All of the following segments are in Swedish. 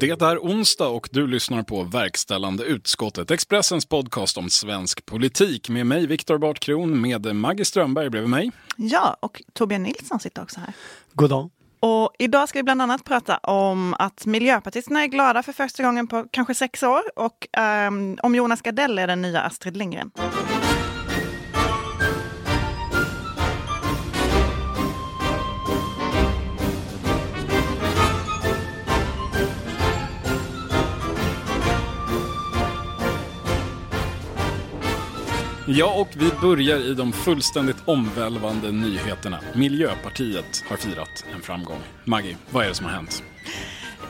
Det är onsdag och du lyssnar på Verkställande utskottet, Expressens podcast om svensk politik med mig, Viktor Bartkron, med Maggie Strömberg bredvid mig. Ja, och Torbjörn Nilsson sitter också här. God dag. Och idag ska vi bland annat prata om att miljöpartisterna är glada för första gången på kanske sex år och um, om Jonas Gardell är den nya Astrid Lindgren. Ja, och vi börjar i de fullständigt omvälvande nyheterna. Miljöpartiet har firat en framgång. Maggie, vad är det som har hänt?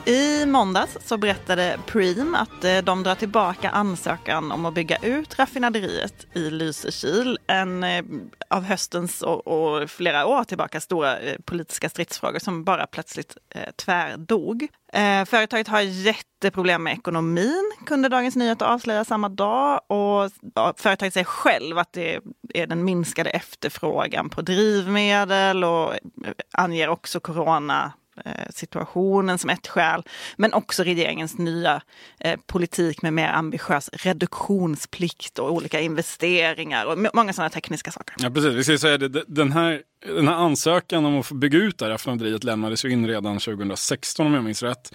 I måndags så berättade Preem att eh, de drar tillbaka ansökan om att bygga ut raffinaderiet i Lysekil. En eh, av höstens och, och flera år tillbaka stora eh, politiska stridsfrågor som bara plötsligt tvärdog. Företaget har jätteproblem med ekonomin, kunde Dagens Nyheter avslöja samma dag. Och företaget säger själv att det är den minskade efterfrågan på drivmedel och anger också corona Eh, situationen som ett skäl, men också regeringens nya eh, politik med mer ambitiös reduktionsplikt och olika investeringar och många sådana tekniska saker. Ja, precis. Vi ska säga det, den här, den här ansökan om att få bygga ut det här raffinaderiet lämnades ju in redan 2016 om jag minns rätt.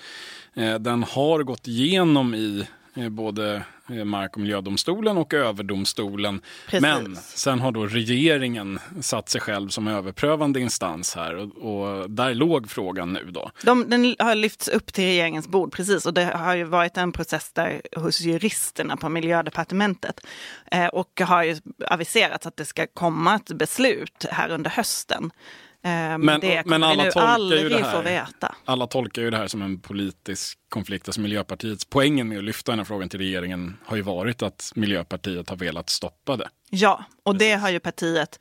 Eh, den har gått igenom i både Eh, mark och miljödomstolen och överdomstolen. Precis. Men sen har då regeringen satt sig själv som överprövande instans här och, och där låg frågan nu då. De, den har lyfts upp till regeringens bord precis och det har ju varit en process där hos juristerna på miljödepartementet eh, och har ju aviserats att det ska komma ett beslut här under hösten. Ehm, men, det men alla, tolkar ju det här, alla tolkar ju det här som en politisk konflikt. Alltså Miljöpartiets poängen med att lyfta den här frågan till regeringen har ju varit att Miljöpartiet har velat stoppa det. Ja, och det har ju partiet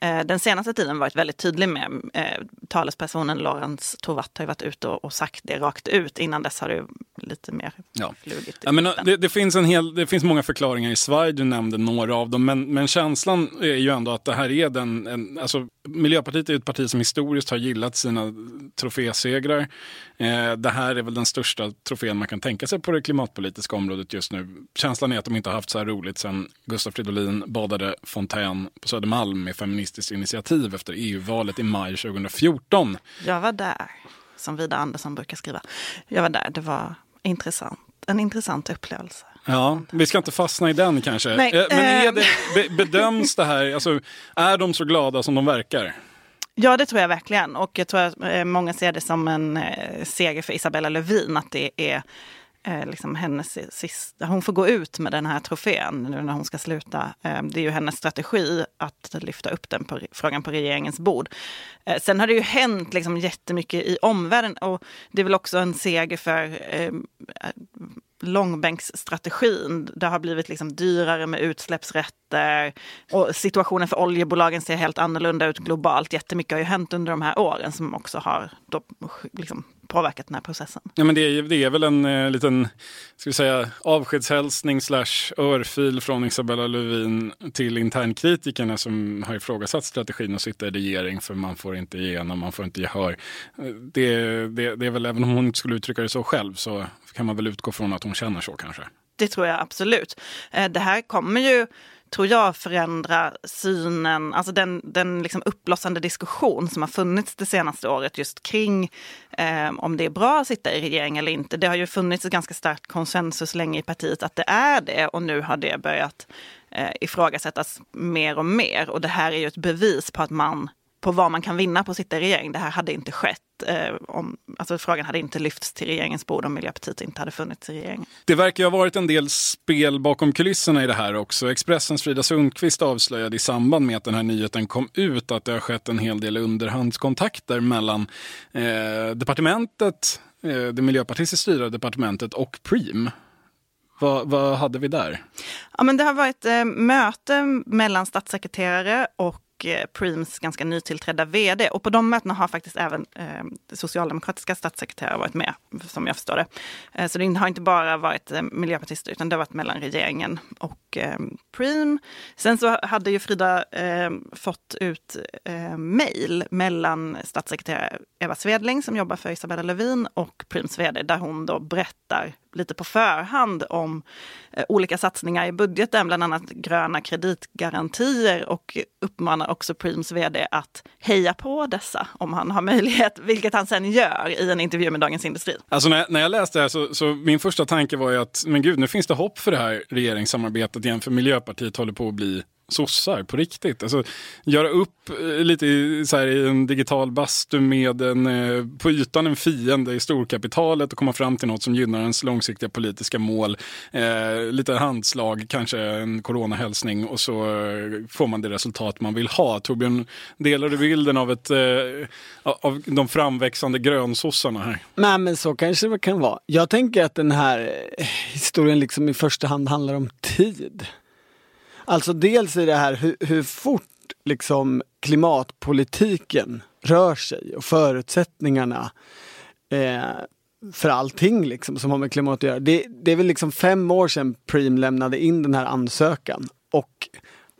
eh, den senaste tiden varit väldigt tydlig med. Eh, talespersonen Lorentz Tovatt har ju varit ute och, och, sagt det rakt ut. Innan dess har det lite mer ja. flugit. Ja, men, det, det, finns en hel, det finns många förklaringar i Sverige, du nämnde några av dem. Men, men känslan är ju ändå att det här är den... En, alltså, Miljöpartiet är ett parti som historiskt har gillat sina trofésegrar. Eh, det här är väl den största trofén man kan tänka sig på det klimatpolitiska området just nu. Känslan är att de inte har haft så här roligt sen Gustav Fridolin badade fontän på Södermalm med Feministiskt initiativ efter EU-valet i maj 2014. Jag var där, som Vida Andersson brukar skriva. Jag var där, det var intressant. En intressant upplevelse. Ja, vi ska inte fastna i den kanske. Nej, eh, Men är ehm. det, bedöms det här, alltså, är de så glada som de verkar? Ja, det tror jag verkligen. Och jag tror att eh, många ser det som en eh, seger för Isabella Lövin. Att det är eh, liksom hennes sista... Hon får gå ut med den här trofén nu när hon ska sluta. Eh, det är ju hennes strategi att lyfta upp den på, frågan på regeringens bord. Eh, sen har det ju hänt liksom jättemycket i omvärlden och det är väl också en seger för eh, långbänksstrategin. Det har blivit liksom dyrare med utsläppsrätter och situationen för oljebolagen ser helt annorlunda ut globalt. Jättemycket har ju hänt under de här åren som också har då, liksom, påverkat den här processen. Ja, men det, är, det är väl en eh, liten ska vi säga, avskedshälsning slash örfil från Isabella Lövin till internkritikerna som har ifrågasatt strategin att sitta i regering för man får inte igenom, man får inte gehör. Det, det, det är väl, även om hon inte skulle uttrycka det så själv, så kan man väl utgå från att hon känner så kanske. Det tror jag absolut. Eh, det här kommer ju tror jag, förändra synen, alltså den, den liksom uppblossande diskussion som har funnits det senaste året just kring eh, om det är bra att sitta i regering eller inte. Det har ju funnits ett ganska starkt konsensus länge i partiet att det är det och nu har det börjat eh, ifrågasättas mer och mer. Och det här är ju ett bevis på att man på vad man kan vinna på att sitta i regering. Det här hade inte skett. Eh, om, alltså frågan hade inte lyfts till regeringens bord om Miljöpartiet inte hade funnits i regeringen. Det verkar ha varit en del spel bakom kulisserna i det här också. Expressens Frida Sundqvist avslöjade i samband med att den här nyheten kom ut att det har skett en hel del underhandskontakter mellan eh, departementet, eh, det miljöpartistiskt styrda departementet och Preem. Vad, vad, hade vi där? Ja, men det har varit eh, möte mellan statssekreterare och och eh, Preems ganska nytillträdda vd. Och på de mötena har faktiskt även eh, socialdemokratiska statssekreterare varit med, som jag förstår det. Eh, så det har inte bara varit eh, miljöpartister, utan det har varit mellan regeringen och eh, Preem. Sen så hade ju Frida eh, fått ut eh, mejl mellan statssekreterare Eva Svedling som jobbar för Isabella Lövin och Preems vd där hon då berättar lite på förhand om eh, olika satsningar i budgeten, bland annat gröna kreditgarantier och uppmanar också Preems vd att heja på dessa om han har möjlighet, vilket han sen gör i en intervju med Dagens Industri. Alltså när, när jag läste det här så, så min första tanke var ju att men gud, nu finns det hopp för det här regeringssamarbetet igen, för Miljöpartiet håller på att bli sossar på riktigt. Alltså, göra upp eh, lite i, så här, i en digital bastu med en, eh, på ytan en fiende i storkapitalet och komma fram till något som gynnar ens långsiktiga politiska mål. Eh, lite handslag, kanske en coronahälsning och så eh, får man det resultat man vill ha. Torbjörn, delar du bilden av, ett, eh, av de framväxande grönsossarna här? Nej men så kanske det kan vara. Jag tänker att den här historien liksom i första hand handlar om tid. Alltså dels i det här hur, hur fort liksom klimatpolitiken rör sig och förutsättningarna eh, för allting liksom som har med klimat att göra. Det, det är väl liksom fem år sedan Preem lämnade in den här ansökan och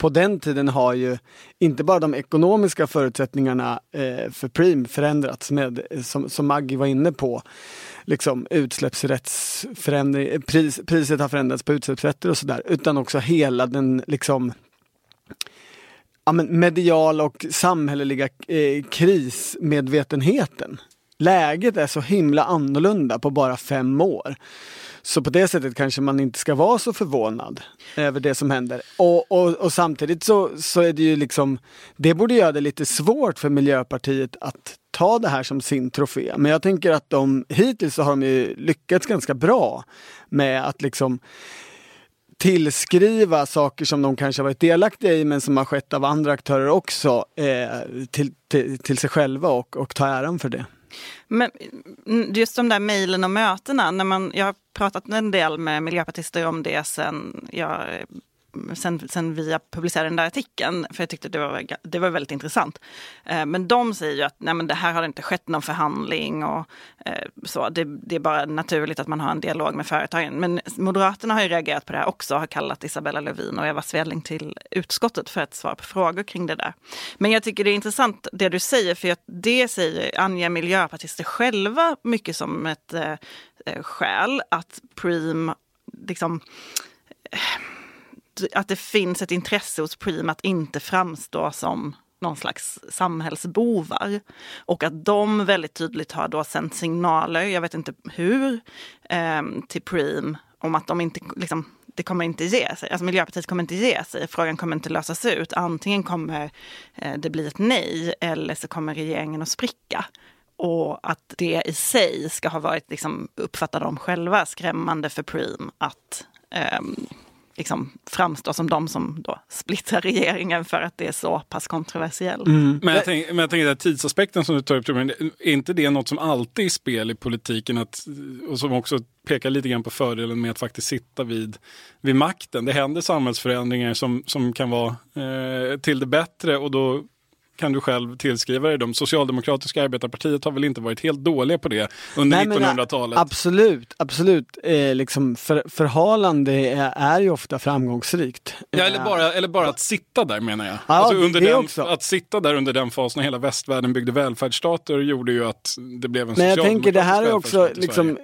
på den tiden har ju inte bara de ekonomiska förutsättningarna eh, för Preem förändrats med, som, som Maggie var inne på, liksom utsläppsrättsförändring, pris, priset har förändrats på utsläppsrätter och sådär, utan också hela den liksom ja, men medial och samhälleliga eh, krismedvetenheten. Läget är så himla annorlunda på bara fem år. Så på det sättet kanske man inte ska vara så förvånad över det som händer. Och, och, och, samtidigt så, så är det ju liksom, det borde göra det lite svårt för Miljöpartiet att ta det här som sin trofé. Men jag tänker att de hittills har de ju lyckats ganska bra med att liksom tillskriva saker som de kanske varit delaktiga i men som har skett av andra aktörer också eh, till, till, till, sig själva och, och ta äran för det. Men mm, just de där mejlen och mötena, när man, jag har pratat en del med miljöpartister om det sen jag sen, sen vi publicerade den där artikeln, för jag tyckte det var, det var väldigt intressant. Eh, men de säger ju att nej, men det här har inte skett någon förhandling och eh, så. Det, det, är bara naturligt att man har en dialog med företagen. Men Moderaterna har ju reagerat på det här också, har kallat Isabella Lövin och Eva Svedling till utskottet för att svara på frågor kring det där. Men jag tycker det är intressant det du säger, för det säger, anger miljöpartister själva mycket som ett eh, eh skäl att Preem liksom eh, att det finns ett intresse hos Preem att inte framstå som någon slags samhällsbovar. Och att de väldigt tydligt har då sänt signaler, jag vet inte hur, eh, till Preem om att de inte, liksom, det kommer inte ge sig. Alltså Miljöpartiet kommer inte ge sig. Frågan kommer inte lösas ut. Antingen kommer eh, det bli ett nej eller så kommer regeringen att spricka. Och att det i sig ska ha varit, liksom, uppfattar de själva, skrämmande för Preem att eh, liksom framstår som de som då splittrar regeringen för att det är så pass kontroversiellt. Mm. Men, jag tänker, men jag tänker att tidsaspekten som du tar upp, är inte det något som alltid är spel i politiken att, och som också pekar lite grann på fördelen med att faktiskt sitta vid, vid makten. Det händer samhällsförändringar som, som kan vara eh, till det bättre och då kan du själv tillskriva dig dem. Socialdemokratiska arbetarpartiet har väl inte varit helt dåliga på det under 1900-talet? Absolut, absolut. Eh, liksom för, förhalande är, är ju ofta framgångsrikt. Ja, eller, bara, eller bara att sitta där menar jag. Ja, alltså under den, också. Att sitta där under den fasen när hela västvärlden byggde välfärdsstater gjorde ju att det blev en Men jag tänker det här är också liksom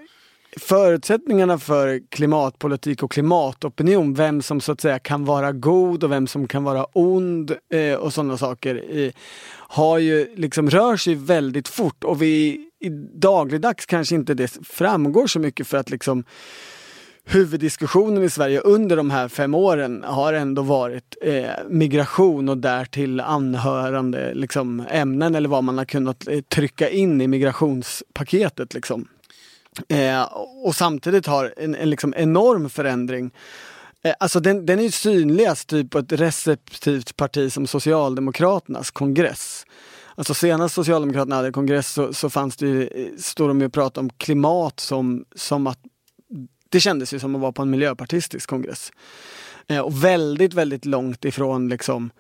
förutsättningarna för klimatpolitik och klimatopinion, vem som så att säga kan vara god och vem som kan vara ond eh, och sådana saker, eh, har ju liksom rör sig väldigt fort och vi i dagligdags kanske inte det framgår så mycket för att liksom huvuddiskussionen i Sverige under de här fem åren har ändå varit eh, migration och därtill anhörande liksom, ämnen eller vad man har kunnat eh, trycka in i migrationspaketet. Liksom. Eh, och samtidigt har en, en liksom enorm förändring eh, Alltså den, den är synligast typ på ett receptivt parti som Socialdemokraternas kongress. Alltså senast Socialdemokraterna hade kongress så, så fanns det ju, eh, stod de ju och pratade om klimat som, som att Det kändes ju som att vara på en miljöpartistisk kongress. Eh, och väldigt, väldigt långt ifrån liksom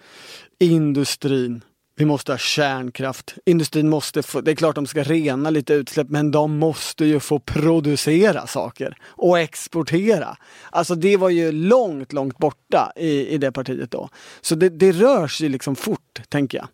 industrin. Vi måste ha kärnkraft. Industrin måste få, det är klart de ska rena lite utsläpp men de måste ju få producera saker och exportera. Alltså det var ju långt, långt borta i, i det partiet då. Så det, det rör sig liksom fort, tänker jag.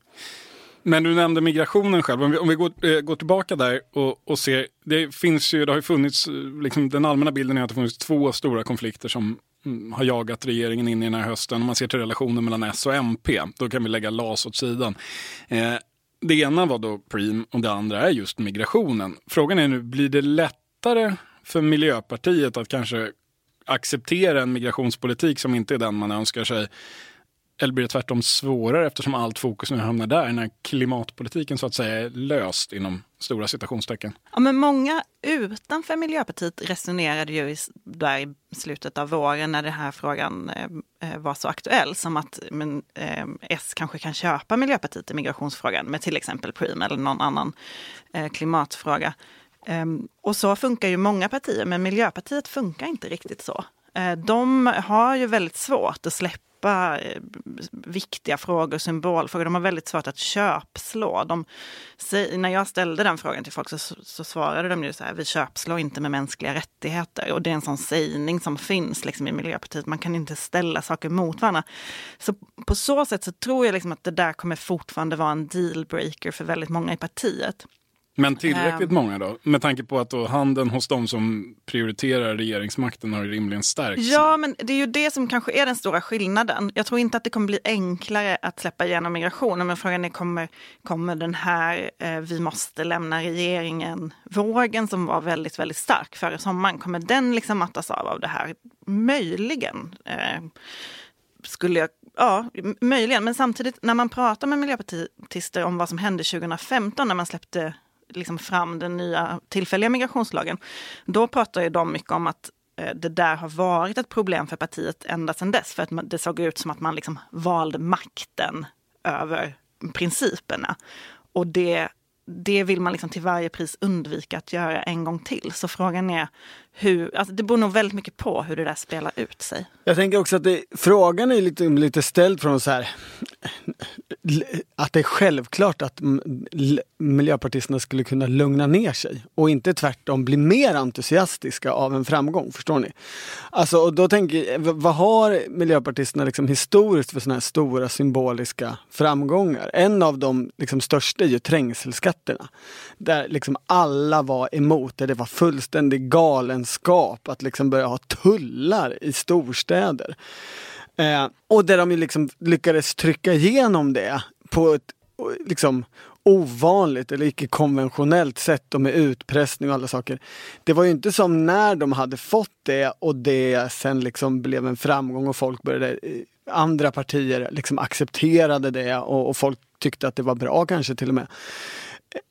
Men du nämnde migrationen själv. Om vi, om vi går, eh, går tillbaka där och, och ser. Det finns ju, det har ju funnits, eh, liksom, den allmänna bilden är att det funnits två stora konflikter som Mm, har jagat regeringen in i den här hösten. Om man ser till relationen mellan S och MP, då kan vi lägga LAS åt sidan. Eh, det ena var då Preem och det andra är just migrationen. Frågan är nu, blir det lättare för Miljöpartiet att kanske acceptera en migrationspolitik som inte är den man önskar sig eller blir det tvärtom svårare eftersom allt fokus nu hamnar där när klimatpolitiken så att säga är löst inom stora citationstecken? Ja, men många utanför Miljöpartiet resonerade ju i, där i slutet av våren när den här frågan eh, eh, var så aktuell som att men, eh, S kanske kan köpa Miljöpartiet i migrationsfrågan med till exempel Preem eller någon annan eh, klimatfråga. Ehm, och så funkar ju många partier, men Miljöpartiet funkar inte riktigt så. Eh, de har ju väldigt svårt att släppa eh, viktiga frågor, symbolfrågor. De har väldigt svårt att köpslå. De, när jag ställde den frågan till folk så, så svarade de ju så här, vi köpslår inte med mänskliga rättigheter. Och det är en sån sägning som finns liksom i Miljöpartiet. Man kan inte ställa saker mot varandra. Så på så sätt så tror jag liksom att det där kommer fortfarande vara en dealbreaker för väldigt många i partiet. Men tillräckligt um, många då? Med tanke på att då handeln hos de som prioriterar regeringsmakten har rimligen stärkts. Ja, men det är ju det som kanske är den stora skillnaden. Jag tror inte att det kommer bli enklare att släppa igenom migrationen. Men frågan är, kommer, kommer den här eh, vi måste lämna regeringen-vågen som var väldigt, väldigt stark före sommaren, kommer den liksom mattas av av det här? Möjligen. Eh, skulle jag Ja, möjligen. Men samtidigt när man pratar med miljöpartister om vad som hände 2015 när man släppte liksom fram den nya tillfälliga migrationslagen, då pratar ju de mycket om att eh, det där har varit ett problem för partiet ända sedan dess. För att det såg ut som att man liksom valde makten över principerna. Och det, det vill man liksom till varje pris undvika att göra en gång till. Så frågan är hur, alltså det beror nog väldigt mycket på hur det där spelar ut sig. Jag tänker också att det, frågan är lite, lite ställd från så här att det är självklart att miljöpartisterna skulle kunna lugna ner sig och inte tvärtom bli mer entusiastiska av en framgång. Förstår ni? Alltså, och då tänker jag, vad har miljöpartisterna liksom historiskt för sådana här stora symboliska framgångar? En av de liksom största är ju trängselskatterna. Där liksom alla var emot det. Det var fullständig galenskap att liksom börja ha tullar i storstäder. Eh, och där de ju liksom lyckades trycka igenom det på ett liksom ovanligt eller icke konventionellt sätt och med utpressning och alla saker. Det var ju inte som när de hade fått det och det sen liksom blev en framgång och folk började, eh, andra partier liksom accepterade det och, och folk tyckte att det var bra kanske till och med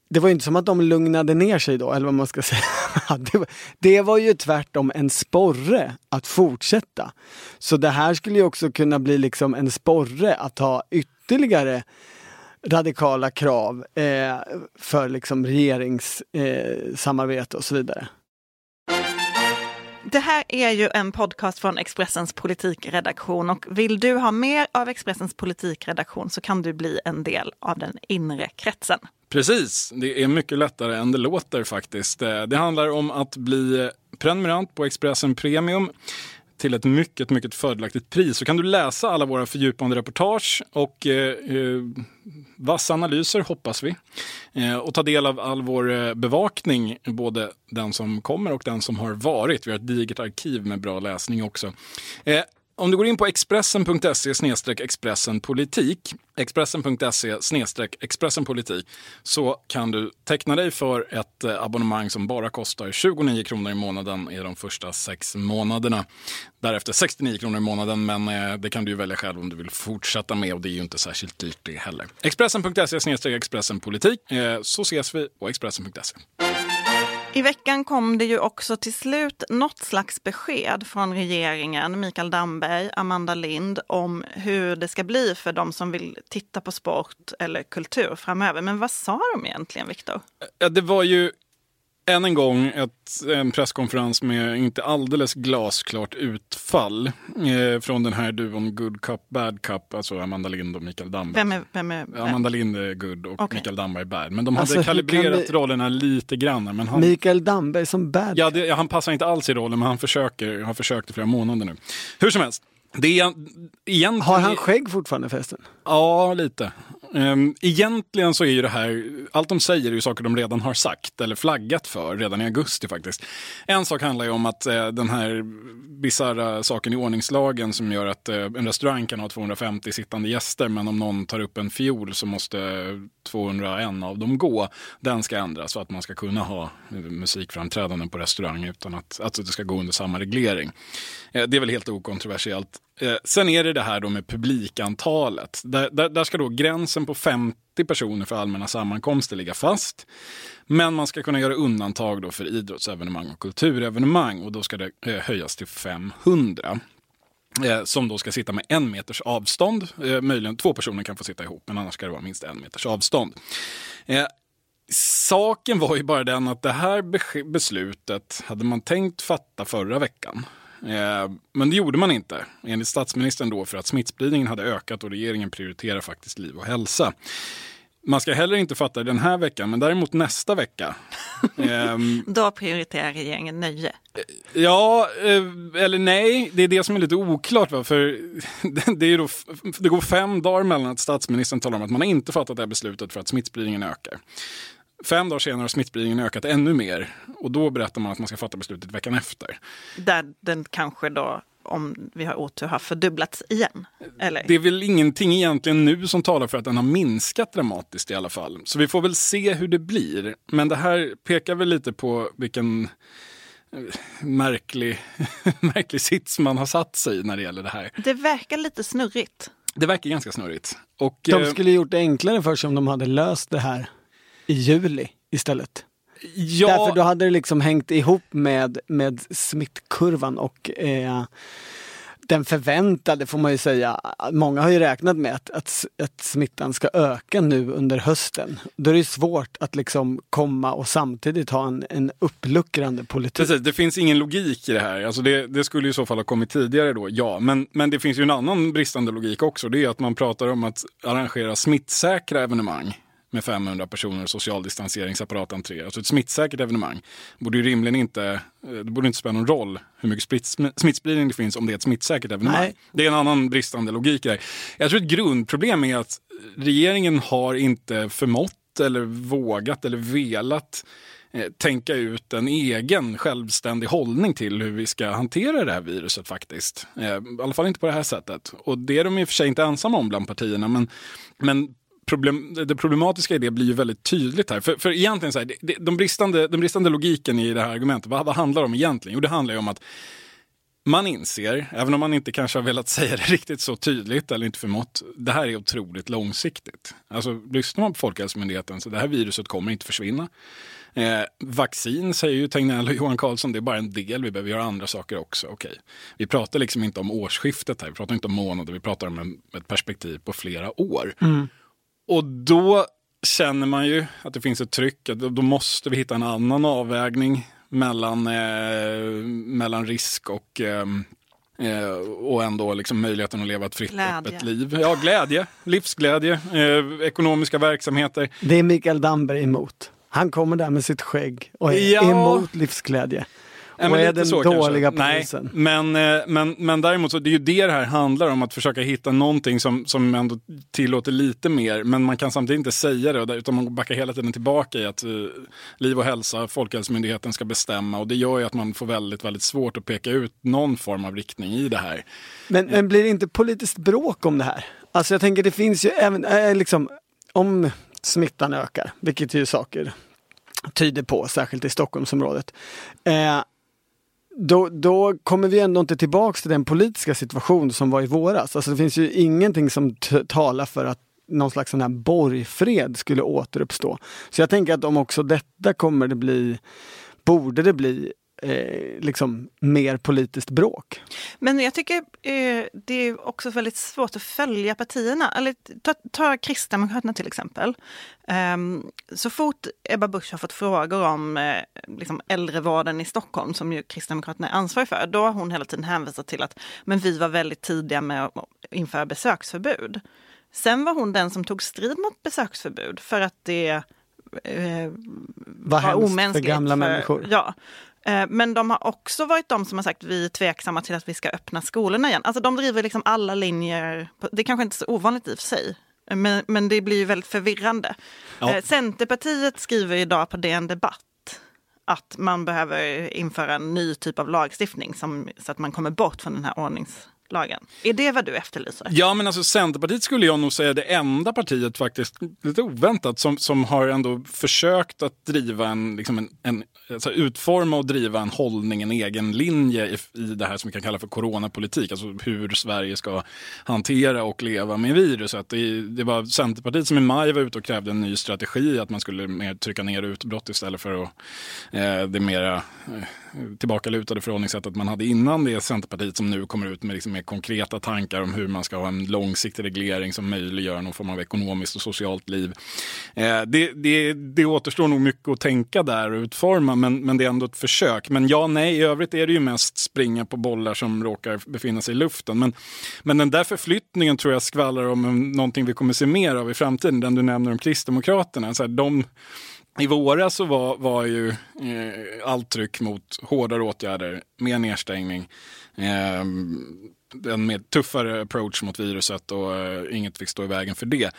det var inte som att de lugnade ner sig då, eller vad man ska säga. det, var, det var ju tvärtom en sporre att fortsätta. Så det här skulle ju också kunna bli liksom en sporre att ha ytterligare radikala krav eh, för liksom regeringssamarbete eh, och så vidare. Det här är ju en podcast från Expressens politikredaktion och vill du ha mer av Expressens politikredaktion så kan du bli en del av den inre kretsen. Precis, det är mycket lättare än det låter faktiskt. Eh, det handlar om att bli prenumerant på Expressen Premium till ett mycket, mycket fördelaktigt pris. Så kan du läsa alla våra fördjupande reportage och eh, eh vassa analyser, hoppas vi. Eh, och ta del av all vår eh, bevakning, både den som kommer och den som har varit. Vi har ett digert arkiv med bra läsning också. Eh, om du går in på expressen.se expressenpolitik, expressen.se expressenpolitik, så kan du teckna dig för ett eh, abonnemang som bara kostar 29 kronor i månaden i de första sex månaderna. Därefter 69 kronor i månaden, men eh, det kan du välja själv om du vill fortsätta med och det är ju inte särskilt dyrt det heller. Expressen.se expressenpolitik, eh, så ses vi på Expressen.se. I veckan kom det ju också till slut något slags besked från regeringen, Mikael Damberg, Amanda Lind, om hur det ska bli för de som vill titta på sport eller kultur framöver. Men vad sa de egentligen, Viktor? Ja, det var ju än en gång ett, en presskonferens med inte alldeles glasklart utfall eh, från den här duon Good Cup, Bad Cup, alltså Amanda Lind och Mikael Damberg. Vem är, vem är vem? Amanda Lind är good och Okej. Mikael Damberg bad. Men de hade Alltså, hur kan kalibrerat vi- rollerna lite grann. Men han, Mikael Damberg som bad ja, det, ja, han passar inte alls i rollen, men han försöker, har försökt i flera månader nu. Hur som helst. Det är egentligen... Har han skägg fortfarande förresten? Ja, lite. Um, egentligen så är ju det här, allt de säger är ju saker de redan har sagt eller flaggat för redan i augusti faktiskt. En sak handlar ju om att eh, den här bisarra saken i ordningslagen som gör att eh, en restaurang kan ha 250 sittande gäster men om någon tar upp en fiol så måste 201 av dem gå. Den ska ändras så att man ska kunna ha eh, musikframträdanden på restaurang utan att, att det ska gå under samma reglering. Eh, det är väl helt okontroversiellt. Eh, sen är det det här då med publikantalet. Där, där, där ska då gränsen på 50 personer för allmänna sammankomster ligga fast. Men man ska kunna göra undantag då för idrottsevenemang och kulturevenemang och då ska det eh, höjas till 500. Eh, som då ska sitta med en meters avstånd. Eh, möjligen två personer kan få sitta ihop, men annars ska det vara minst en meters avstånd. Eh, saken var ju bara den att det här beslutet hade man tänkt fatta förra veckan. Eh, men det gjorde man inte, enligt statsministern då, för att smittspridningen hade ökat och regeringen prioriterar faktiskt liv och hälsa. Man ska heller inte fatta det den här veckan, men däremot nästa vecka. Ehm, Då prioriterar regeringen nöje. Ja, eh, eller nej. Det är det som är lite oklart. Va? För det, är då, det går fem dagar mellan att statsministern talar om att man har inte fattat det här beslutet för att smittspridningen ökar. Fem dagar senare har smittspridningen ökat ännu mer och då berättar man att man ska fatta beslutet veckan efter. Där den kanske då, om vi har otur, har fördubblats igen. Eller? Det är väl ingenting egentligen nu som talar för att den har minskat dramatiskt i alla fall. Så vi får väl se hur det blir. Men det här pekar väl lite på vilken eh, märklig, märklig sits man har satt sig i när det gäller det här. Det verkar lite snurrigt. Det verkar ganska snurrigt. Och, De eh, skulle gjort det enklare för sig om de hade löst det här i juli istället. ja, Därför då hade det liksom hängt ihop med, med smittkurvan och eh, den förväntade, får man ju säga, många har ju räknat med att, att, att smittan ska öka nu under hösten. Då är det svårt att liksom komma och samtidigt ha en, en uppluckrande politik. Precis, det finns ingen logik i det här. Alltså det, det skulle i så fall ha kommit tidigare då, ja. Men, men det finns ju en annan bristande logik också. Det är att man pratar om att arrangera smittsäkra evenemang med 500 personer och social distanseringsapparat entré. Alltså ett smittsäkert evenemang borde ju rimligen inte, eh, det borde inte spela någon roll hur mycket spritt- smittspridning det finns om det är ett smittsäkert evenemang. Nej. Det är en annan bristande logik där. Jag tror ett grundproblem är att regeringen har inte förmått eller vågat eller velat eh, tänka ut en egen självständig hållning till hur vi ska hantera det här viruset faktiskt. Eh, I alla fall inte på det här sättet. Och det är de i och för sig inte ensamma om bland partierna, men, men problem, det problematiska i det blir ju väldigt tydligt här. För, för egentligen så här, det, de bristande, den bristande logiken i det här argumentet, vad, vad handlar det om egentligen? Jo, det handlar ju om att man inser, även om man inte kanske har velat säga det riktigt så tydligt eller inte förmått, det här är otroligt långsiktigt. Alltså lyssnar man på Folkhälsomyndigheten så det här viruset kommer inte försvinna. Eh, vaccin säger ju Tegnell och Johan Carlsson, det är bara en del, vi behöver göra andra saker också. Okej. Vi pratar liksom inte om årsskiftet här, vi pratar inte om månader, vi pratar om en, ett perspektiv på flera år. Mm. Och då känner man ju att det finns ett tryck, att då måste vi hitta en annan avvägning mellan, eh, mellan risk och ehm, Eh, och ändå liksom möjligheten att leva ett fritt Glädje. öppet liv. Ja, glädje, livsglädje, eh, ekonomiska verksamheter. Det är Mikael Damberg emot. Han kommer där med sitt skägg och är Ja. emot livsglädje. Ja, och är den så dåliga kanske. polisen. Nej, men, eh, men, men däremot så det är ju det det här handlar om, att försöka hitta någonting som, som ändå tillåter lite mer. Men man kan samtidigt inte säga det, utan man backar hela tiden tillbaka i att eh, liv och hälsa, Folkhälsomyndigheten ska bestämma. Och det gör ju att man får väldigt, väldigt svårt att peka ut någon form av riktning i det här. Men, men blir det inte politiskt bråk om det här? Alltså jag tänker det finns ju även, eh, liksom, om smittan ökar, vilket ju saker tyder på, särskilt i Stockholmsområdet. Eh, då, då kommer vi ändå inte tillbaks till den politiska situation som var i våras. Alltså det finns ju ingenting som t- talar för att någon slags sån här borgfred skulle återuppstå. Så jag tänker att om också detta kommer det bli, borde det bli eh, liksom mer politiskt bråk. Men jag tycker eh, det är också väldigt svårt att följa partierna. Eller, ta, ta Kristdemokraterna till exempel. Um, så fort Ebba Busch har fått frågor om eh, liksom äldrevården i Stockholm, som ju Kristdemokraterna är ansvarig för, då har hon hela tiden hänvisat till att men vi var väldigt tidiga med att införa besöksförbud. Sen var hon den som tog strid mot besöksförbud för att det eh, var, var omänskligt. för gamla för, människor. Ja. Eh, men de har också varit de som har sagt vi är tveksamma till att vi ska öppna skolorna igen. Alltså de driver liksom alla linjer. Det är kanske inte är så ovanligt i och för sig. Men, men det blir ju väldigt förvirrande. Ja. Eh, Centerpartiet skriver idag på DN Debatt att man behöver införa en ny typ av lagstiftning som, så att man kommer bort från den här ordnings lagen. Är det vad du efterlyser? Ja, men alltså Centerpartiet skulle jag nog säga är det enda partiet faktiskt, lite oväntat, som, som har ändå försökt att driva en, liksom en, en alltså utforma och driva en hållning, en egen linje i, i det här som vi kan kalla för coronapolitik, alltså hur Sverige ska hantera och leva med viruset. Det, det var Centerpartiet som i maj var ute och krävde en ny strategi, att man skulle mer trycka ner utbrott istället för att, eh, det mera eh, tillbakalutade förhållningssättet man hade innan det Centerpartiet som nu kommer ut med liksom mer konkreta tankar om hur man ska ha en långsiktig reglering som möjliggör någon form av ekonomiskt och socialt liv. Eh, det, det, det återstår nog mycket att tänka där och utforma men, men det är ändå ett försök. Men ja, nej, i övrigt är det ju mest springa på bollar som råkar befinna sig i luften. Men, men den där förflyttningen tror jag skvallrar om någonting vi kommer se mer av i framtiden. Den du nämner om Kristdemokraterna. Så här, de, i våras så var, var ju eh, allt tryck mot hårdare åtgärder, mer nedstängning, eh, en mer tuffare approach mot viruset och eh, inget fick stå i vägen för det.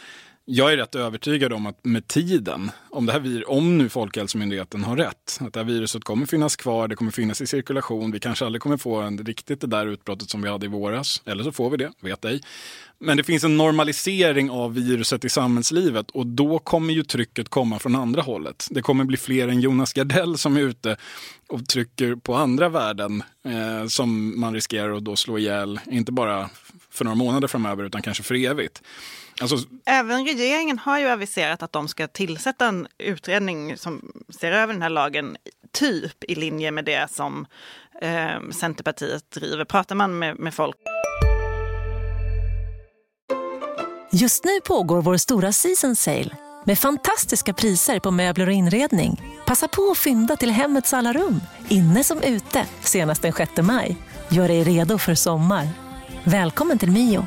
Jag är rätt övertygad om att med tiden, om, det här, om nu Folkhälsomyndigheten har rätt, att det här viruset kommer finnas kvar, det kommer finnas i cirkulation, vi kanske aldrig kommer få en, riktigt det där utbrottet som vi hade i våras, eller så får vi det, vet ej. Men det finns en normalisering av viruset i samhällslivet och då kommer ju trycket komma från andra hållet. Det kommer bli fler än Jonas Gardell som är ute och trycker på andra värden eh, som man riskerar att då slå ihjäl, inte bara för några månader framöver utan kanske för evigt. Alltså... Även regeringen har ju aviserat att de ska tillsätta en utredning som ser över den här lagen, typ i linje med det som eh, Centerpartiet driver. Pratar man med, med folk Just nu pågår vår stora season sale med fantastiska priser på möbler och inredning. Passa på att fynda till hemmets alla rum, inne som ute, senast den 6 maj. Gör dig redo för sommar. Välkommen till Mio.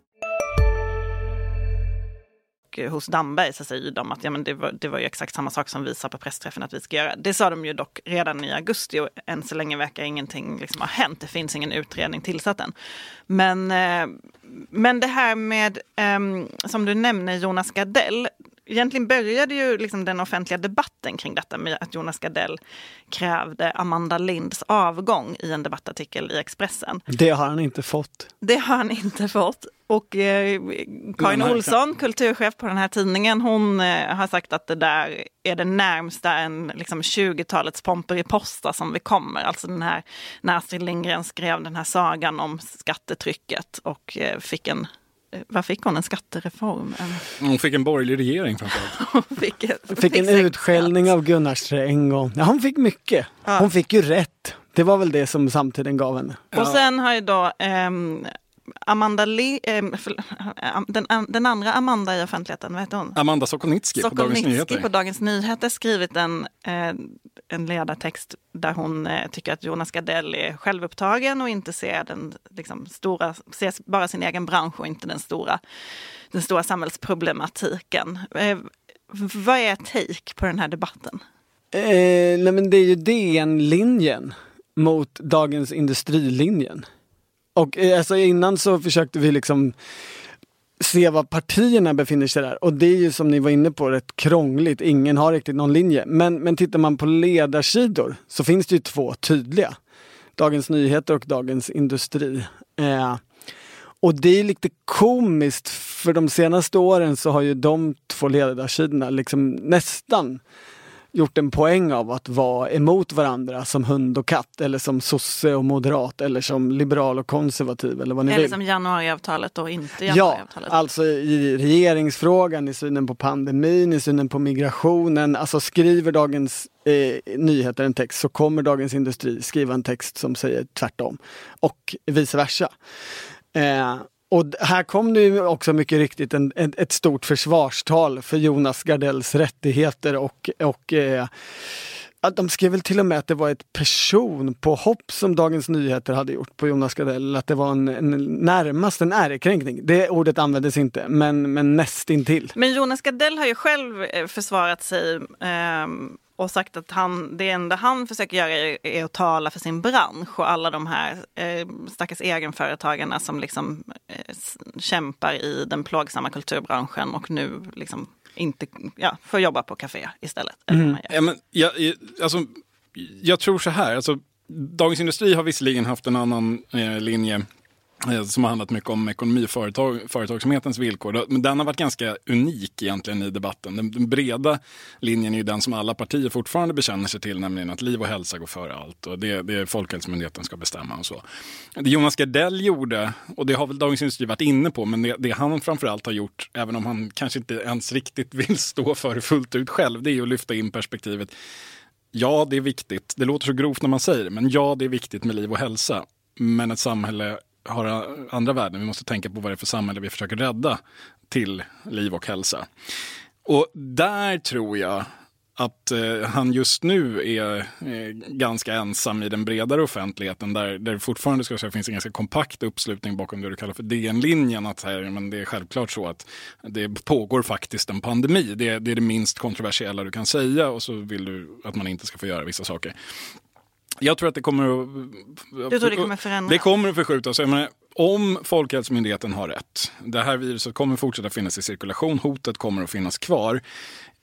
Eh, hos Damberg så säger de att ja, men det, var, det var ju exakt samma sak som vi sa på pressträffen att vi ska göra. Det sa de ju dock redan i augusti och än så länge verkar ingenting liksom ha hänt. Det finns ingen utredning tillsatt än. Men, eh, men det här med, ehm, som du nämner, Jonas Gardell, egentligen började ju liksom den offentliga debatten kring detta med att Jonas Gardell krävde Amanda Linds avgång i en debattartikel i Expressen. Det har han inte fått. Det har han inte fått. Och eh, Karin Olsson, kulturchef på den här tidningen, hon eh, har sagt att det där är det närmsta en liksom, 20-talets Pomperipossa som vi kommer. Alltså den här, när Astrid Lindgren skrev den här sagan om skattetrycket och eh, fick en vad fick hon? En skattereform? Hon fick en borgerlig regering framförallt. hon fick, hon fick en utskällning av Gunnar Sträng. Och, ja, hon fick mycket. Ja. Hon fick ju rätt. Det var väl det som samtiden gav henne. Och sen har ju då um, Amanda Le eh, den, den, andra Amanda i offentligheten, vad heter hon? Amanda Sokolnitsky, på Dagens Nyheter. på Dagens Nyheter skrivit en, eh, en ledartext där hon eh, tycker att Jonas Gardell är självupptagen och inte ser den liksom, stora, ser bara sin egen bransch och inte den stora, den stora samhällsproblematiken. Eh, vad är take på den här debatten? Eh, nej men det är ju DN-linjen mot Dagens Industrilinjen. Och eh, alltså innan så försökte vi liksom se var partierna befinner sig där. Och det är ju som ni var inne på rätt krångligt. Ingen har riktigt någon linje. Men, men tittar man på ledarsidor så finns det ju två tydliga. Dagens Nyheter och Dagens Industri. Eh, och det är lite komiskt för de senaste åren så har ju de två ledarsidorna liksom nästan gjort en poäng av att vara emot varandra som hund och katt eller som sosse och moderat eller som liberal och konservativ eller vad ni Eller vill. som januariavtalet och inte Ja, januariavtalet. alltså i regeringsfrågan, i synen på pandemin, i synen på migrationen. Alltså skriver Dagens eh, Nyheter en text så kommer Dagens Industri skriva en text som säger tvärtom. Och vice versa. Eh, och här kom det ju också mycket riktigt en, en, ett stort försvarstal för Jonas Gardells rättigheter och, och eh, att de skrev väl till och med att det var ett personpåhopp som Dagens Nyheter hade gjort på Jonas Gardell. Att det var en, en närmast en ärekränkning. Det ordet användes inte, men, men nästintill. Men Jonas Gardell har ju själv eh, försvarat sig eh, och sagt att han, det enda han försöker göra är, är att tala för sin bransch och alla de här eh, stackars egenföretagarna som liksom eh, kämpar i den plågsamma kulturbranschen och nu liksom inte ja, får jobba på café istället. Gör. Ja, men, jag, alltså, jag tror så här. Alltså, Dagens Industri har visserligen haft en annan eh, linje Eh, som har handlat mycket om ekonomi och företag, företagsamhetens villkor. Men den har varit ganska unik egentligen i debatten. Den, breda linjen är ju den som alla partier fortfarande bekänner sig till, nämligen att liv och hälsa går före allt. Och det, det är Folkhälsomyndigheten ska bestämma och så. Det Jonas Gardell gjorde, och det har väl Dagens Industri varit inne på, men det, det han framförallt har gjort, även om han kanske inte ens riktigt vill stå för det fullt ut själv, det är ju att lyfta in perspektivet Ja, det är viktigt. Det låter så grovt när man säger det, men ja, det är viktigt med liv och hälsa. Men ett samhälle har andra värden. Vi måste tänka på vad det är för samhälle vi försöker rädda till liv och hälsa. Och där tror jag att eh, han just nu är eh, ganska ensam i den bredare offentligheten där, där det fortfarande ska jag säga, finns en ganska kompakt uppslutning bakom det du kallar för DN-linjen. Att här, men det är självklart så att det pågår faktiskt en pandemi. Det, det är det minst kontroversiella du kan säga och så vill du att man inte ska få göra vissa saker. Jag tror att det kommer att... Du tror det kommer förändras? Det kommer att förskjutas. Jag menar, om Folkhälsomyndigheten har rätt, det här viruset kommer fortsätta finnas i cirkulation, hotet kommer att finnas kvar.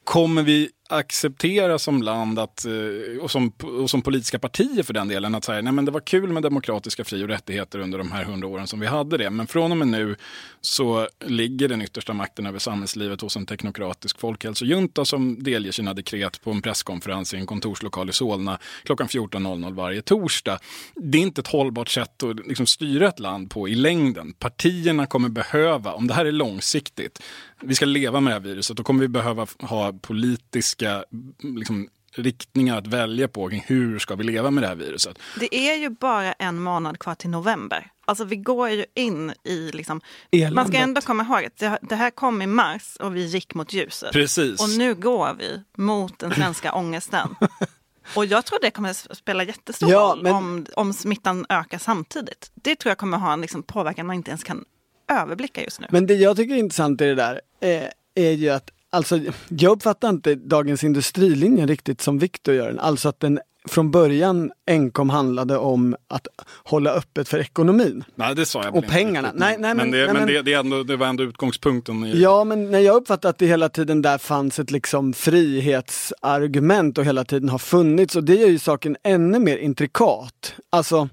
Kommer vi acceptera som land att, eh, och, som, och som politiska partier för den delen att säga nej men det var kul med demokratiska fri och rättigheter under de här hundra åren som vi hade det. Men från och med nu så ligger den yttersta makten över samhällslivet hos en teknokratisk folkhälsojunta som delger sina dekret på en presskonferens i en kontorslokal i Solna klockan 14.00 varje torsdag. Det är inte ett hållbart sätt att liksom styra ett land på i längden. Partierna kommer behöva, om det här är långsiktigt, vi ska leva med det här viruset, då kommer vi behöva ha politisk politiska liksom, riktningar att välja på kring hur ska vi leva med det här viruset. Det är ju bara en månad kvar till november. Alltså vi går ju in i liksom... Eländet. Man ska ändå komma ihåg att det, det här kom i mars och vi gick mot ljuset. Precis. Och nu går vi mot den svenska ångesten. Och jag tror det kommer spela jättestor Ja, roll men- om, om smittan ökar samtidigt. Det tror jag kommer ha en liksom påverkan man inte ens kan överblicka just nu. Men det jag tycker är intressant i det där eh, är ju att Alltså, jag uppfattar inte Dagens Industrilinje riktigt som Viktor gör den. Alltså att den från början enkom handlade om att hålla öppet för ekonomin. Nej, det sa jag Och pengarna. Nej, nej, men, men- det, nej, men det, det, är ändå, det var ändå utgångspunkten. I, Ja, men när jag uppfattar att det hela tiden där fanns ett liksom frihetsargument och hela tiden har funnits och det gör ju saken ännu mer intrikat. Alltså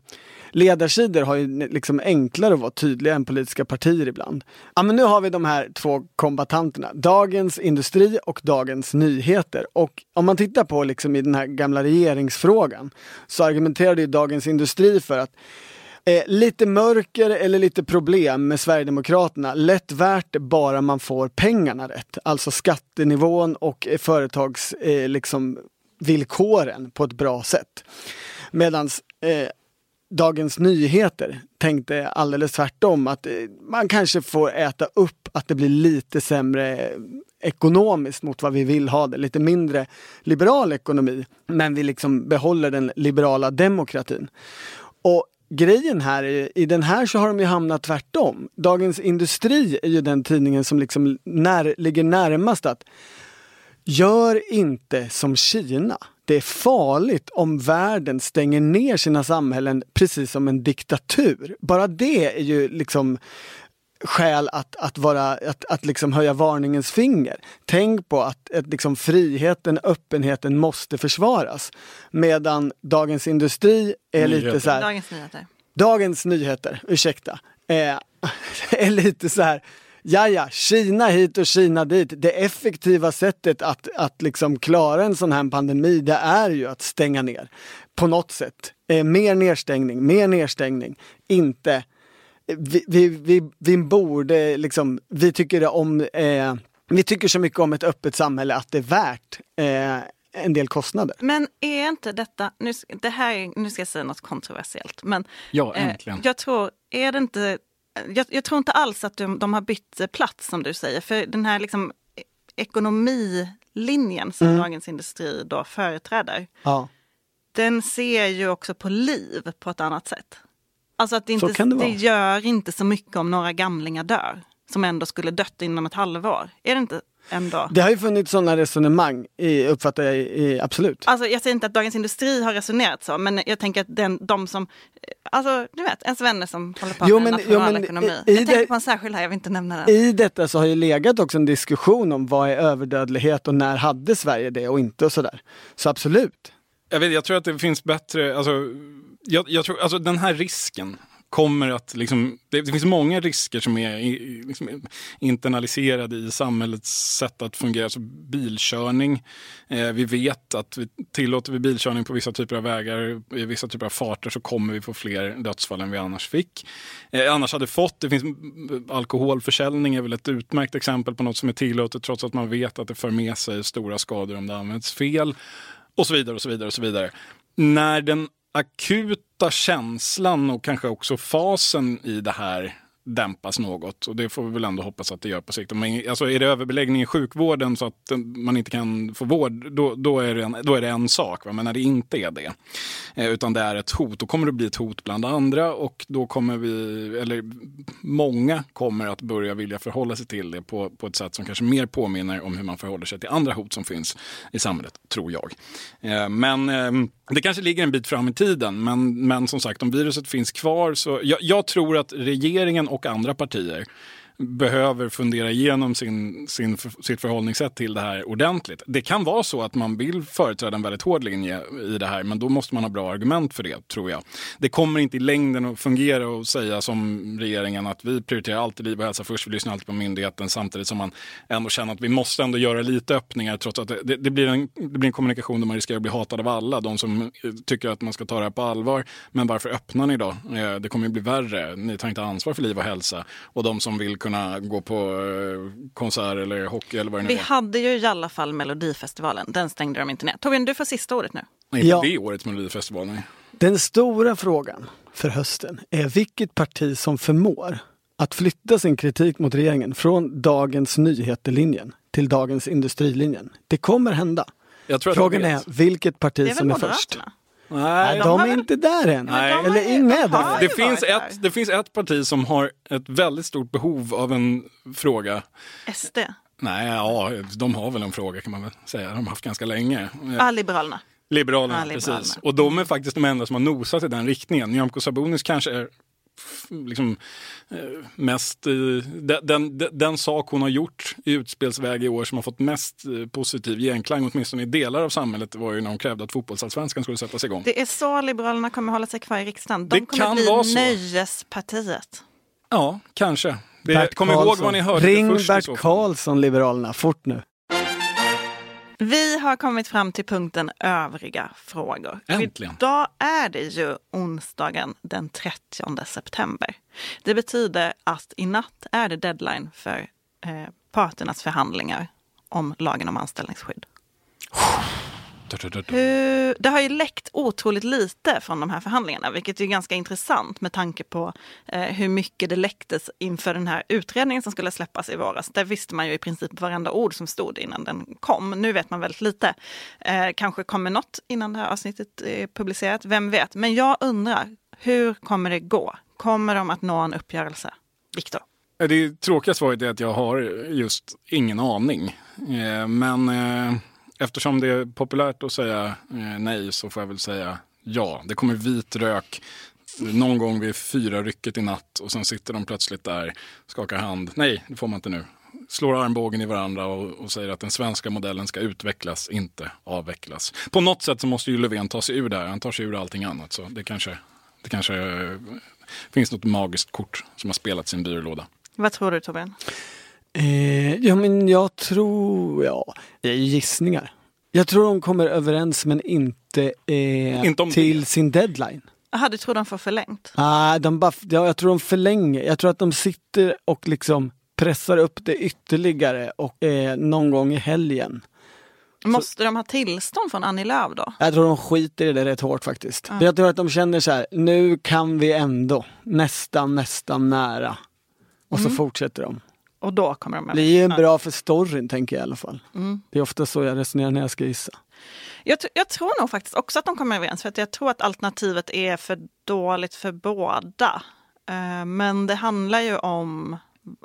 ledarsidor har ju liksom enklare att vara tydliga än politiska partier ibland. Ja, men nu har vi de här två kombatanterna, Dagens Industri och Dagens Nyheter. Och om man tittar på liksom i den här gamla regeringsfrågan så argumenterade ju Dagens Industri för att Eh, lite mörker eller lite problem med Sverigedemokraterna. Lätt värt det bara man får pengarna rätt. Alltså skattenivån och eh, företags eh, liksom, villkoren på ett bra sätt. Medan eh, Dagens Nyheter tänkte alldeles tvärtom att eh, man kanske får äta upp att det blir lite sämre eh, ekonomiskt mot vad vi vill ha det. Lite mindre liberal ekonomi. Men vi liksom behåller den liberala demokratin. Och grejen här är, i den här så har de ju hamnat tvärtom. Dagens Industri är ju den tidningen som liksom när, ligger närmast att Gör inte som Kina. Det är farligt om världen stänger ner sina samhällen precis som en diktatur. Bara det är ju liksom skäl att, att, vara, att, att liksom höja varningens finger. Tänk på att, att liksom friheten, öppenheten måste försvaras. Medan Dagens Industri är lite Nyheter. så här, Dagens Nyheter. Dagens Nyheter, ursäkta. eh, är lite så här, ja ja, Kina hit och Kina dit. Det effektiva sättet att, att liksom klara en sån här pandemi, det är ju att stänga ner. På något sätt. Eh, mer nedstängning, mer nedstängning. Inte vi, vi, vi, vi borde liksom, vi tycker om, eh, vi tycker så mycket om ett öppet samhälle att det är värt eh, en del kostnader. Men är inte detta, nu, det här, nu ska jag säga något kontroversiellt, men Ja, äntligen. Eh, jag tror, är det inte, jag, jag tror inte alls att de, de har bytt plats som du säger, för den här liksom ekonomilinjen som Mm. Dagens Industri då företräder, Ja. den ser ju också på liv på ett annat sätt. Alltså att det, inte, det det, gör inte så mycket om några gamlingar dör, som ändå skulle dött inom ett halvår. Är det inte ändå? Det har ju funnits sådana resonemang, i, uppfattar jag, i, absolut. Alltså jag säger inte att Dagens Industri har resonerat så, men jag tänker att den, de som, alltså du vet, ens vänner som håller på Jo, med men- nationalekonomi. jo, men i- i jag tänker det- på en särskild här, jag vill inte nämna den. I detta så har ju legat också en diskussion om vad är överdödlighet och när hade Sverige det och inte och sådär. Så absolut. Jag, vet, jag tror att det finns bättre, alltså, jag, jag tror, alltså den här risken kommer att, liksom, det, det finns många risker som är liksom, internaliserade i samhällets sätt att fungera. Så bilkörning, eh, vi vet att vi, tillåter vi bilkörning på vissa typer av vägar, i vissa typer av farter så kommer vi få fler dödsfall än vi annars fick. Eh, annars hade fått, det finns alkoholförsäljning är väl ett utmärkt exempel på något som är tillåtet trots att man vet att det för med sig stora skador om det används fel. Och så vidare och så vidare och så vidare. När den akuta känslan och kanske också fasen i det här dämpas något. Och det får vi väl ändå hoppas att det gör på sikt. Men, alltså, är det överbeläggning i sjukvården så att eh, man inte kan få vård, då, då, är, det en, då är det en sak. Va? Men när det inte är det, eh, utan det är ett hot, då kommer det bli ett hot bland andra och då kommer vi, eller många kommer att börja vilja förhålla sig till det på, på ett sätt som kanske mer påminner om hur man förhåller sig till andra hot som finns i samhället, tror jag. Eh, men ehm, det kanske ligger en bit fram i tiden, men, men som sagt, om viruset finns kvar så... Jag, jag tror att regeringen och andra partier behöver fundera igenom sin, sin, sitt förhållningssätt till det här ordentligt. Det kan vara så att man vill företräda en väldigt hård linje i det här, men då måste man ha bra argument för det, tror jag. Det kommer inte i längden att fungera och säga som regeringen att vi prioriterar alltid liv och hälsa först, vi lyssnar alltid på myndigheten, samtidigt som man ändå känner att vi måste ändå göra lite öppningar, trots att det, det, det, blir, en, det blir en kommunikation där man riskerar att bli hatad av alla, de som tycker att man ska ta det här på allvar. Men varför öppnar ni då? Eh, det kommer ju bli värre. Ni tar inte ansvar för liv och hälsa. Och de som vill kunna gå på eh, konsert eller hockey eller vad det nu Vi är. hade ju i alla fall Melodifestivalen, den stängde de inte ner. Torbjörn, du får sista ordet nu. Nej, inte Ja. det årets Melodifestival. Nej. Den stora frågan för hösten är vilket parti som förmår att flytta sin kritik mot regeringen från Dagens Nyheter-linjen till Dagens Industrilinjen. Det kommer hända. Jag tror att Frågan jag är vilket parti är som är först. Nej, Nej, de, är inte där än. Nej. Eller inga är där. det, finns ett, det finns ett parti som har ett väldigt stort behov av en fråga. SD, Nej, ja, de har väl en fråga kan man väl säga. De har haft ganska länge. Ja, Liberalerna. Liberalerna, Ja, Liberalerna. precis. Och de är faktiskt de enda som har nosat i den riktningen. Nyamko Sabunis kanske är liksom, eh, mest... Eh, den, den, den sak hon har gjort i utspelsväg i år som har fått mest eh, positiv genklang, åtminstone i delar av samhället, var ju när hon krävde att fotbollsallsvenskan skulle sättas igång. Det är så Liberalerna kommer hålla sig kvar i riksdagen. De Det kommer kan bli vara så. nöjespartiet. Ja, kanske. Det, kom ihåg vad ni hörde Ring först Bert. Karlsson, Liberalerna, fort nu. Vi har kommit fram till punkten övriga frågor. Äntligen. Idag är det ju onsdagen den 30 september. Det betyder att i natt är det deadline för eh, parternas förhandlingar om lagen om anställningsskydd. Hur, det har ju läckt otroligt lite från de här förhandlingarna, vilket är ganska intressant med tanke på eh, hur mycket det läcktes inför den här utredningen som skulle släppas i våras. Där visste man ju i princip varenda ord som stod innan den kom. Nu vet man väldigt lite. Eh, kanske kommer något innan det här avsnittet är publicerat, vem vet. Men jag undrar, hur kommer det gå? Kommer de att nå en uppgörelse? Viktor? Det tråkiga svaret är att jag har just ingen aning. Eh, Men eh, eftersom det är populärt att säga eh, nej så får jag väl säga ja. Det kommer vit rök någon gång vid fyra rycket i natt och sen sitter de plötsligt där, skakar hand. Nej, det får man inte nu. Slår armbågen i varandra och, och säger att den svenska modellen ska utvecklas, inte avvecklas. På något sätt så måste ju Löfven ta sig ur det här. Han tar sig ur allting annat. Så det kanske, det kanske eh, finns något magiskt kort som har spelat sin byrålåda. Vad tror du Torbjörn? Eh, ja men jag tror, ja, det är ju gissningar. Jag tror de kommer överens men inte, eh, Inte till det. sin deadline. Jaha, du tror de får förlängt? Ah, de bara, ja, jag tror de förlänger. Jag tror att de sitter och liksom pressar upp det ytterligare och eh, någon gång i helgen. Måste de ha tillstånd från Annie Lööf då? Jag tror de skiter i det rätt hårt faktiskt. Jag tror att de känner så här, nu kan vi ändå, nästan, nästan nära. Och så fortsätter de. Och då kommer de Det är ju bra för storyn tänker jag i alla fall. Mm. Det är ofta så jag resonerar när jag ska gissa. Jag, jag tror nog faktiskt också att de kommer överens för att jag tror att alternativet är för dåligt för båda. Eh, Men det handlar ju om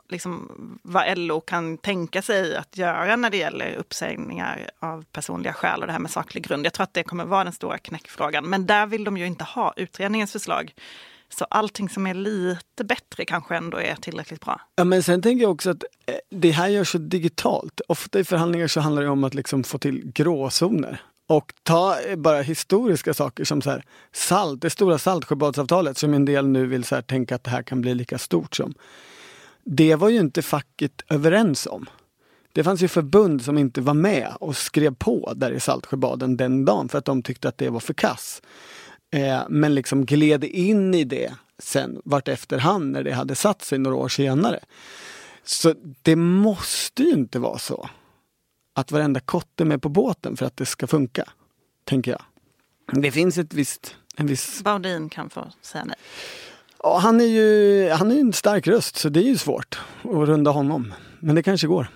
liksom, vad LO kan tänka sig att göra när det gäller uppsägningar av personliga skäl och det här med saklig grund. Jag tror att det kommer vara den stora knäckfrågan. Men där vill de ju inte ha utredningens förslag. Så allting som är lite bättre kanske ändå är tillräckligt bra. Ja men sen tänker jag också att eh, det här görs så digitalt. Ofta i förhandlingar så handlar det om att liksom få till gråzoner. Och ta eh, bara historiska saker som så här, salt, det stora Saltsjöbadsavtalet som en del nu vill så här, tänka att det här kan bli lika stort som. Det var ju inte facket överens om. Det fanns ju förbund som inte var med och skrev på där i Saltsjöbaden den dagen för att de tyckte att det var för kass. Eh, men liksom gled in i det sen vart efterhand när det hade satt sig några år senare. Så det måste ju inte vara så att varenda kotte är med på båten för att det ska funka, tänker jag. Det finns ett visst, en viss... Baudin kan få säga nej. Ja, han är ju han är en stark röst så det är ju svårt att runda honom. Men det kanske går.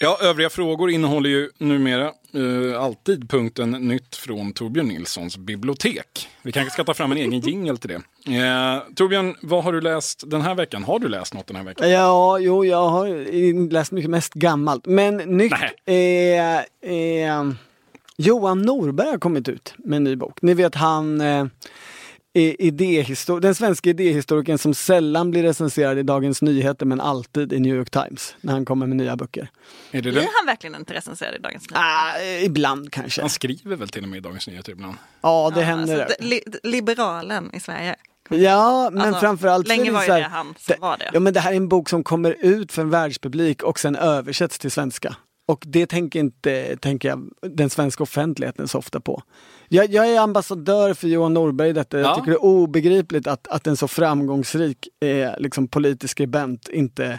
Ja, övriga frågor innehåller ju numera eh, alltid punkten nytt från Torbjörn Nilssons bibliotek. Vi kanske ska ta fram en egen jingel till det. Eh, Torbjörn, vad har du läst den här veckan? Har du läst något den här veckan? Ja, jo, jag har läst mycket mest gammalt. Men nytt är, är Johan Norberg har kommit ut med en ny bok. Ni vet han eh, idéhistor- den svenska idéhistorikern som sällan blir recenserad i Dagens Nyheter men alltid i New York Times när han kommer med nya böcker. Är det Blir den? han verkligen inte recenserad i Dagens Nyheter? Ah, ibland kanske. Han skriver väl till och med i Dagens Nyheter ibland? Ja, det Ja, händer. alltså, li- liberalen i Sverige. Ja, men Alltså, framförallt är länge var ju det han som var det. Ja, men det här är en bok som kommer ut för en världspublik och sen översätts till svenska. Och det tänker inte tänker jag, den svenska offentligheten så ofta på. Jag, jag är ambassadör för Johan Norberg i detta. Jag Ja. tycker det är obegripligt att, att en så framgångsrik eh, liksom, politisk skribent inte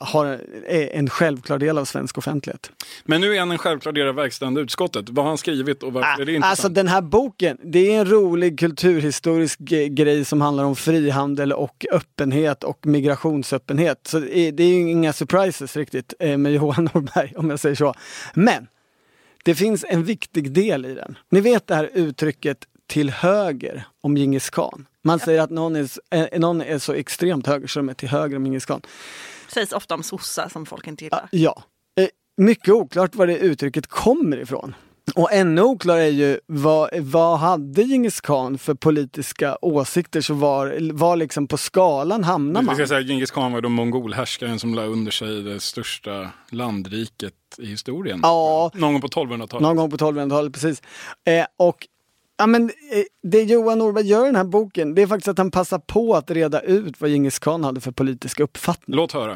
har är en självklar del av svensk offentlighet. Men nu är han en självklar del av verkställande utskottet. Vad har han skrivit och varför är det intressant? Alltså den här boken, det är en rolig kulturhistorisk grej som handlar om frihandel och öppenhet och migrationsöppenhet. Så det är, ju inga surprises riktigt eh, med Johan Norberg om jag säger så. Men det finns en viktig del i den. Ni vet det här uttrycket till höger om Djingis khan. Man säger att någon är, eh, någon är så extremt höger så de är till höger om Djingis khan. Sägs ofta om sossar som folk inte gillar. Ja, eh, mycket oklart var det uttrycket kommer ifrån. Och ännu oklarare är ju vad, vad hade Djingis khan för politiska åsikter så var, var liksom på skalan hamnar man. ska säga att Djingis khan var då mongolhärskaren som la under sig det största landriket i historien. Ja. Någon gång på 1200-talet. Någon gång på 1200-talet, precis. Eh, och ja, men, eh, det Johan Norberg gör i den här boken, det är faktiskt att han passar på att reda ut vad Djingis khan hade för politisk uppfattning. Låt höra.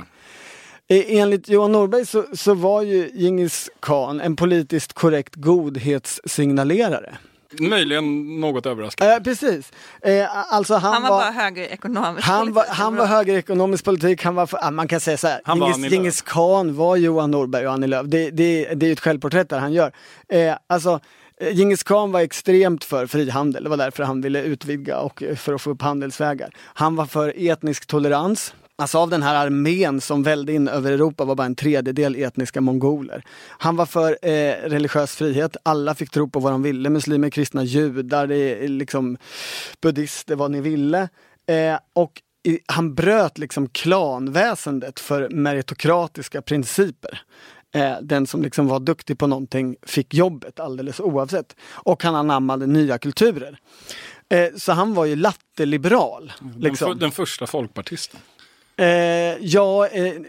Eh, Enligt Johan Norberg så, så var ju Djingis khan en politiskt korrekt godhetssignalerare. Möjligen något överraskande. Eh, precis. Eh, alltså han, Han var var, bara högerekonomisk. han var, han var högerekonomisk politik, han var, för, man kan säga så här, Han var Djingis, khan var Johan Norberg och Annie Lööf. Det, det, det är ju ett självporträtt där han gör. Eh, alltså, Eh, Djingis khan var extremt för frihandel, det var därför han ville utvidga och eh, för att få upp handelsvägar. Han var för etnisk tolerans. Alltså av den här armén som välde in över Europa var bara en tredjedel etniska mongoler. Han var för eh, religiös frihet, alla fick tro på vad de ville, muslimer, kristna, judar, det är liksom buddister, vad ni ville. Eh, och i, han bröt liksom klanväsendet för meritokratiska principer. Eh, den som liksom var duktig på någonting fick jobbet alldeles oavsett. Och han anammade nya kulturer. Eh, så han var ju latteliberal. Den, Liksom. för, den första folkpartisten. Eh, ja, en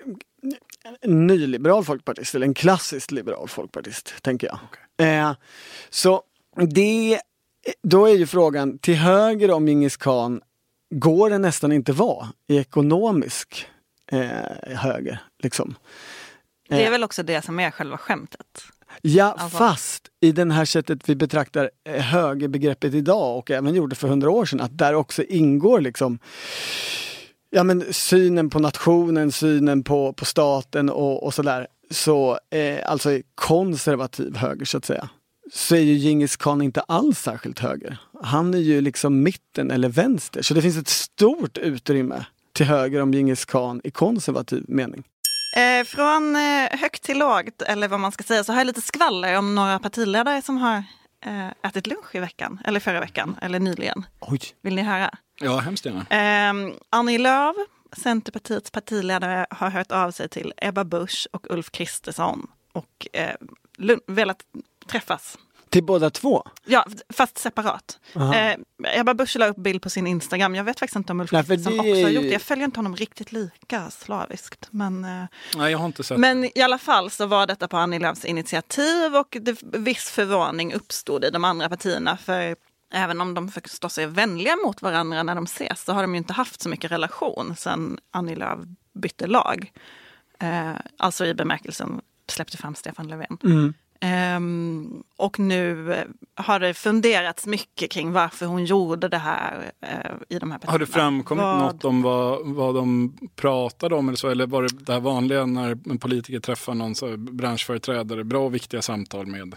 nyliberal folkpartist, eller en klassiskt liberal folkpartist, tänker jag. Eh, så det, då är ju frågan, till höger om Djingis khan går det nästan inte vara i ekonomisk eh, höger. Liksom. Det är Eh, väl också det som är själva skämtet. Ja, Alltså- fast i det här sättet vi betraktar eh, högerbegreppet idag och även gjorde för hundra år sedan, att där också ingår liksom ja, men synen på nationen, synen på, på staten och, och sådär. Så eh, alltså konservativ höger så att säga. Så är ju Djingis khan inte alls särskilt höger. Han är ju liksom mitten eller vänster. Så det finns ett stort utrymme till höger om Djingis khan i konservativ mening. Eh, från eh, högt till lågt, eller vad man ska säga, så har jag lite skvaller om några partiledare som har eh, ätit lunch i veckan, eller förra veckan, eller nyligen. Oj. Vill ni höra? Ja, hemskt gärna. Eh, Annie Lööf, Centerpartiets partiledare, har hört av sig till Ebba Busch och Ulf Kristersson och eh, velat träffas. Till båda två? Ja, fast separat. Eh, Ebba Busch la upp bild på sin Instagram. Jag vet faktiskt inte om Ulf Nej, det också har gjort det. Jag följer inte honom riktigt lika slaviskt. Men, eh, Nej, jag har inte sett. men i alla fall så var detta på Annie Lööfs initiativ och det, viss förvåning uppstod i de andra partierna. För även om de förstås är vänliga mot varandra när de ses så har de ju inte haft så mycket relation sedan Annie Lööf bytte lag. Eh, alltså i bemärkelsen släppte fram Stefan Löfven. Mm. Ehm, och nu har det funderats mycket kring varför hon gjorde det här eh, i de här partierna. Har det framkommit Vad- något om vad, vad de pratade om eller så? Eller var det det här vanliga när en politiker träffar någon så, branschföreträdare, bra och viktiga samtal med?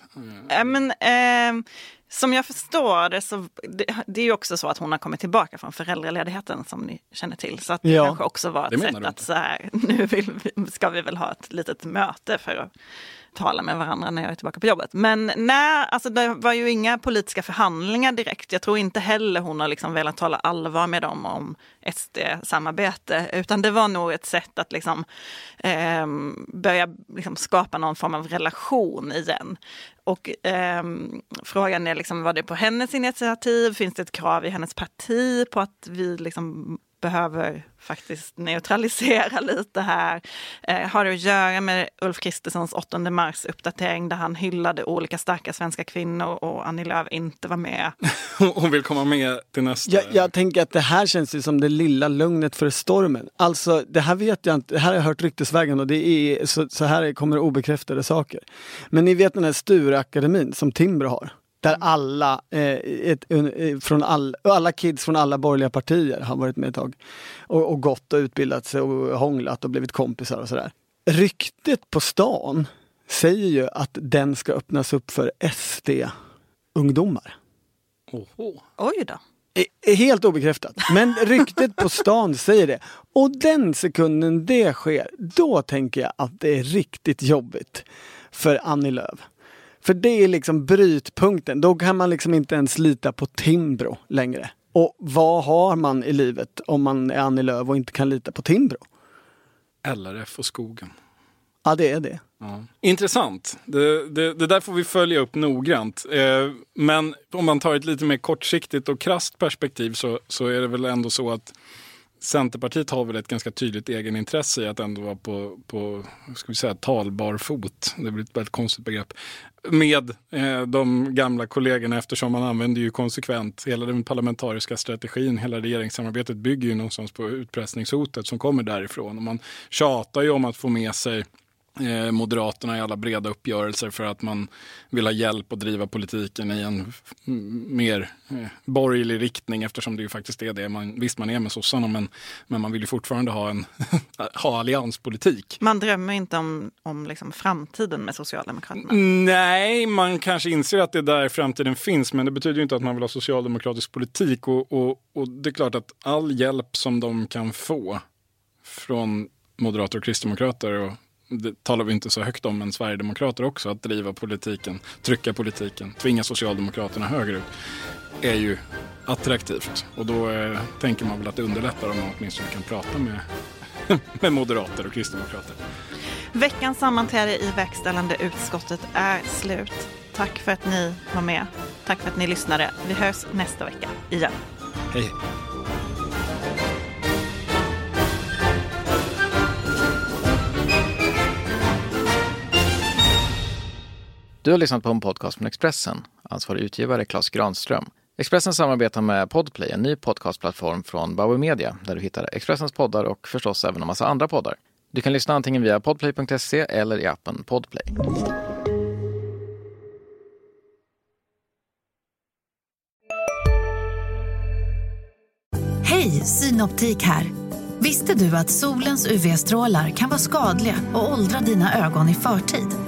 Ja, men, ehm, som jag förstår det så det, det är ju också så att hon har kommit tillbaka från föräldraledigheten som ni känner till. Så att det Ja. kanske också var ett sätt att så här, nu vill vi, ska vi väl ha ett litet möte för att tala med varandra när jag är tillbaka på jobbet. Men nej, alltså det var ju inga politiska förhandlingar direkt. Jag tror inte heller hon har liksom velat tala allvar med dem om SD-samarbete, utan det var nog ett sätt att liksom, eh, börja liksom skapa någon form av relation igen. Och eh, frågan är, liksom, var det på hennes initiativ? Finns det ett krav i hennes parti på att vi liksom behöver faktiskt neutralisera lite här. Eh, har det att göra med Ulf Kristerssons 8 mars uppdatering där han hyllade olika starka svenska kvinnor och Annie Lööf inte var med. Hon vill komma med till nästa. Jag, jag tänker att det här känns ju som det lilla lugnet för stormen. Alltså det här vet jag inte, det här har jag hört ryktesvägen och det är, så, så här kommer obekräftade saker. Men ni vet den här Stureakademin som Timbro har. Där alla, eh, ett, eh, från all, alla kids från alla borgerliga partier har varit med ett tag. Och, och gått och utbildat sig och hånglat och blivit kompisar och sådär. Ryktet på stan säger ju att den ska öppnas upp för SD-ungdomar. Oho. Oj då. är helt obekräftat. Men ryktet på stan säger det. Och den sekunden det sker, då tänker jag att det är riktigt jobbigt för Annie Lööf. För det är liksom brytpunkten. Då kan man liksom inte ens lita på Timbro längre. Och vad har man i livet om man är Annie Lööf och inte kan lita på Timbro? LRF och skogen. Ja, det är det. Ja. Intressant. Det, det, det där får vi följa upp noggrant. Eh, men om man tar ett lite mer kortsiktigt och krasst perspektiv så, så är det väl ändå så att Centerpartiet har väl ett ganska tydligt egenintresse i att ändå vara på, på ska vi säga, talbar fot. Det blir ett väldigt konstigt begrepp. Med eh, de gamla kollegorna eftersom man använder ju konsekvent hela den parlamentariska strategin. Hela regeringssamarbetet bygger ju någonstans på utpressningshotet som kommer därifrån. Och man tjatar ju om att få med sig Moderaterna i alla breda uppgörelser för att man vill ha hjälp att driva politiken i en mer eh, borgerlig riktning eftersom det ju faktiskt är det. Man, visst, man är med sossarna men, men man vill ju fortfarande ha, en, ha allianspolitik. Man drömmer inte om, om liksom framtiden med Socialdemokraterna. Nej, man kanske inser att det är där framtiden finns men det betyder ju inte att man vill ha socialdemokratisk politik och, och, och det är klart att all hjälp som de kan få från moderater och kristdemokrater och det talar vi inte så högt om, men Sverigedemokrater också, att driva politiken, trycka politiken, tvinga Socialdemokraterna högerut, är ju attraktivt. Och då eh, tänker man väl att det underlättar om man åtminstone kan prata med, med moderater och kristdemokrater. Veckans sammanträde i verkställande utskottet är slut. Tack för att ni var med. Tack för att ni lyssnade. Vi hörs nästa vecka igen. Hej, hej. Du har lyssnat på en podcast från Expressen. Ansvarig utgivare Klas Granström. Expressen samarbetar med Podplay, en ny podcastplattform från Bauer Media där du hittar Expressens poddar och förstås även en massa andra poddar. Du kan lyssna antingen via podplay.se eller i appen Podplay. Hej, Synoptik här. Visste du att solens UV-strålar kan vara skadliga och åldra dina ögon i förtid?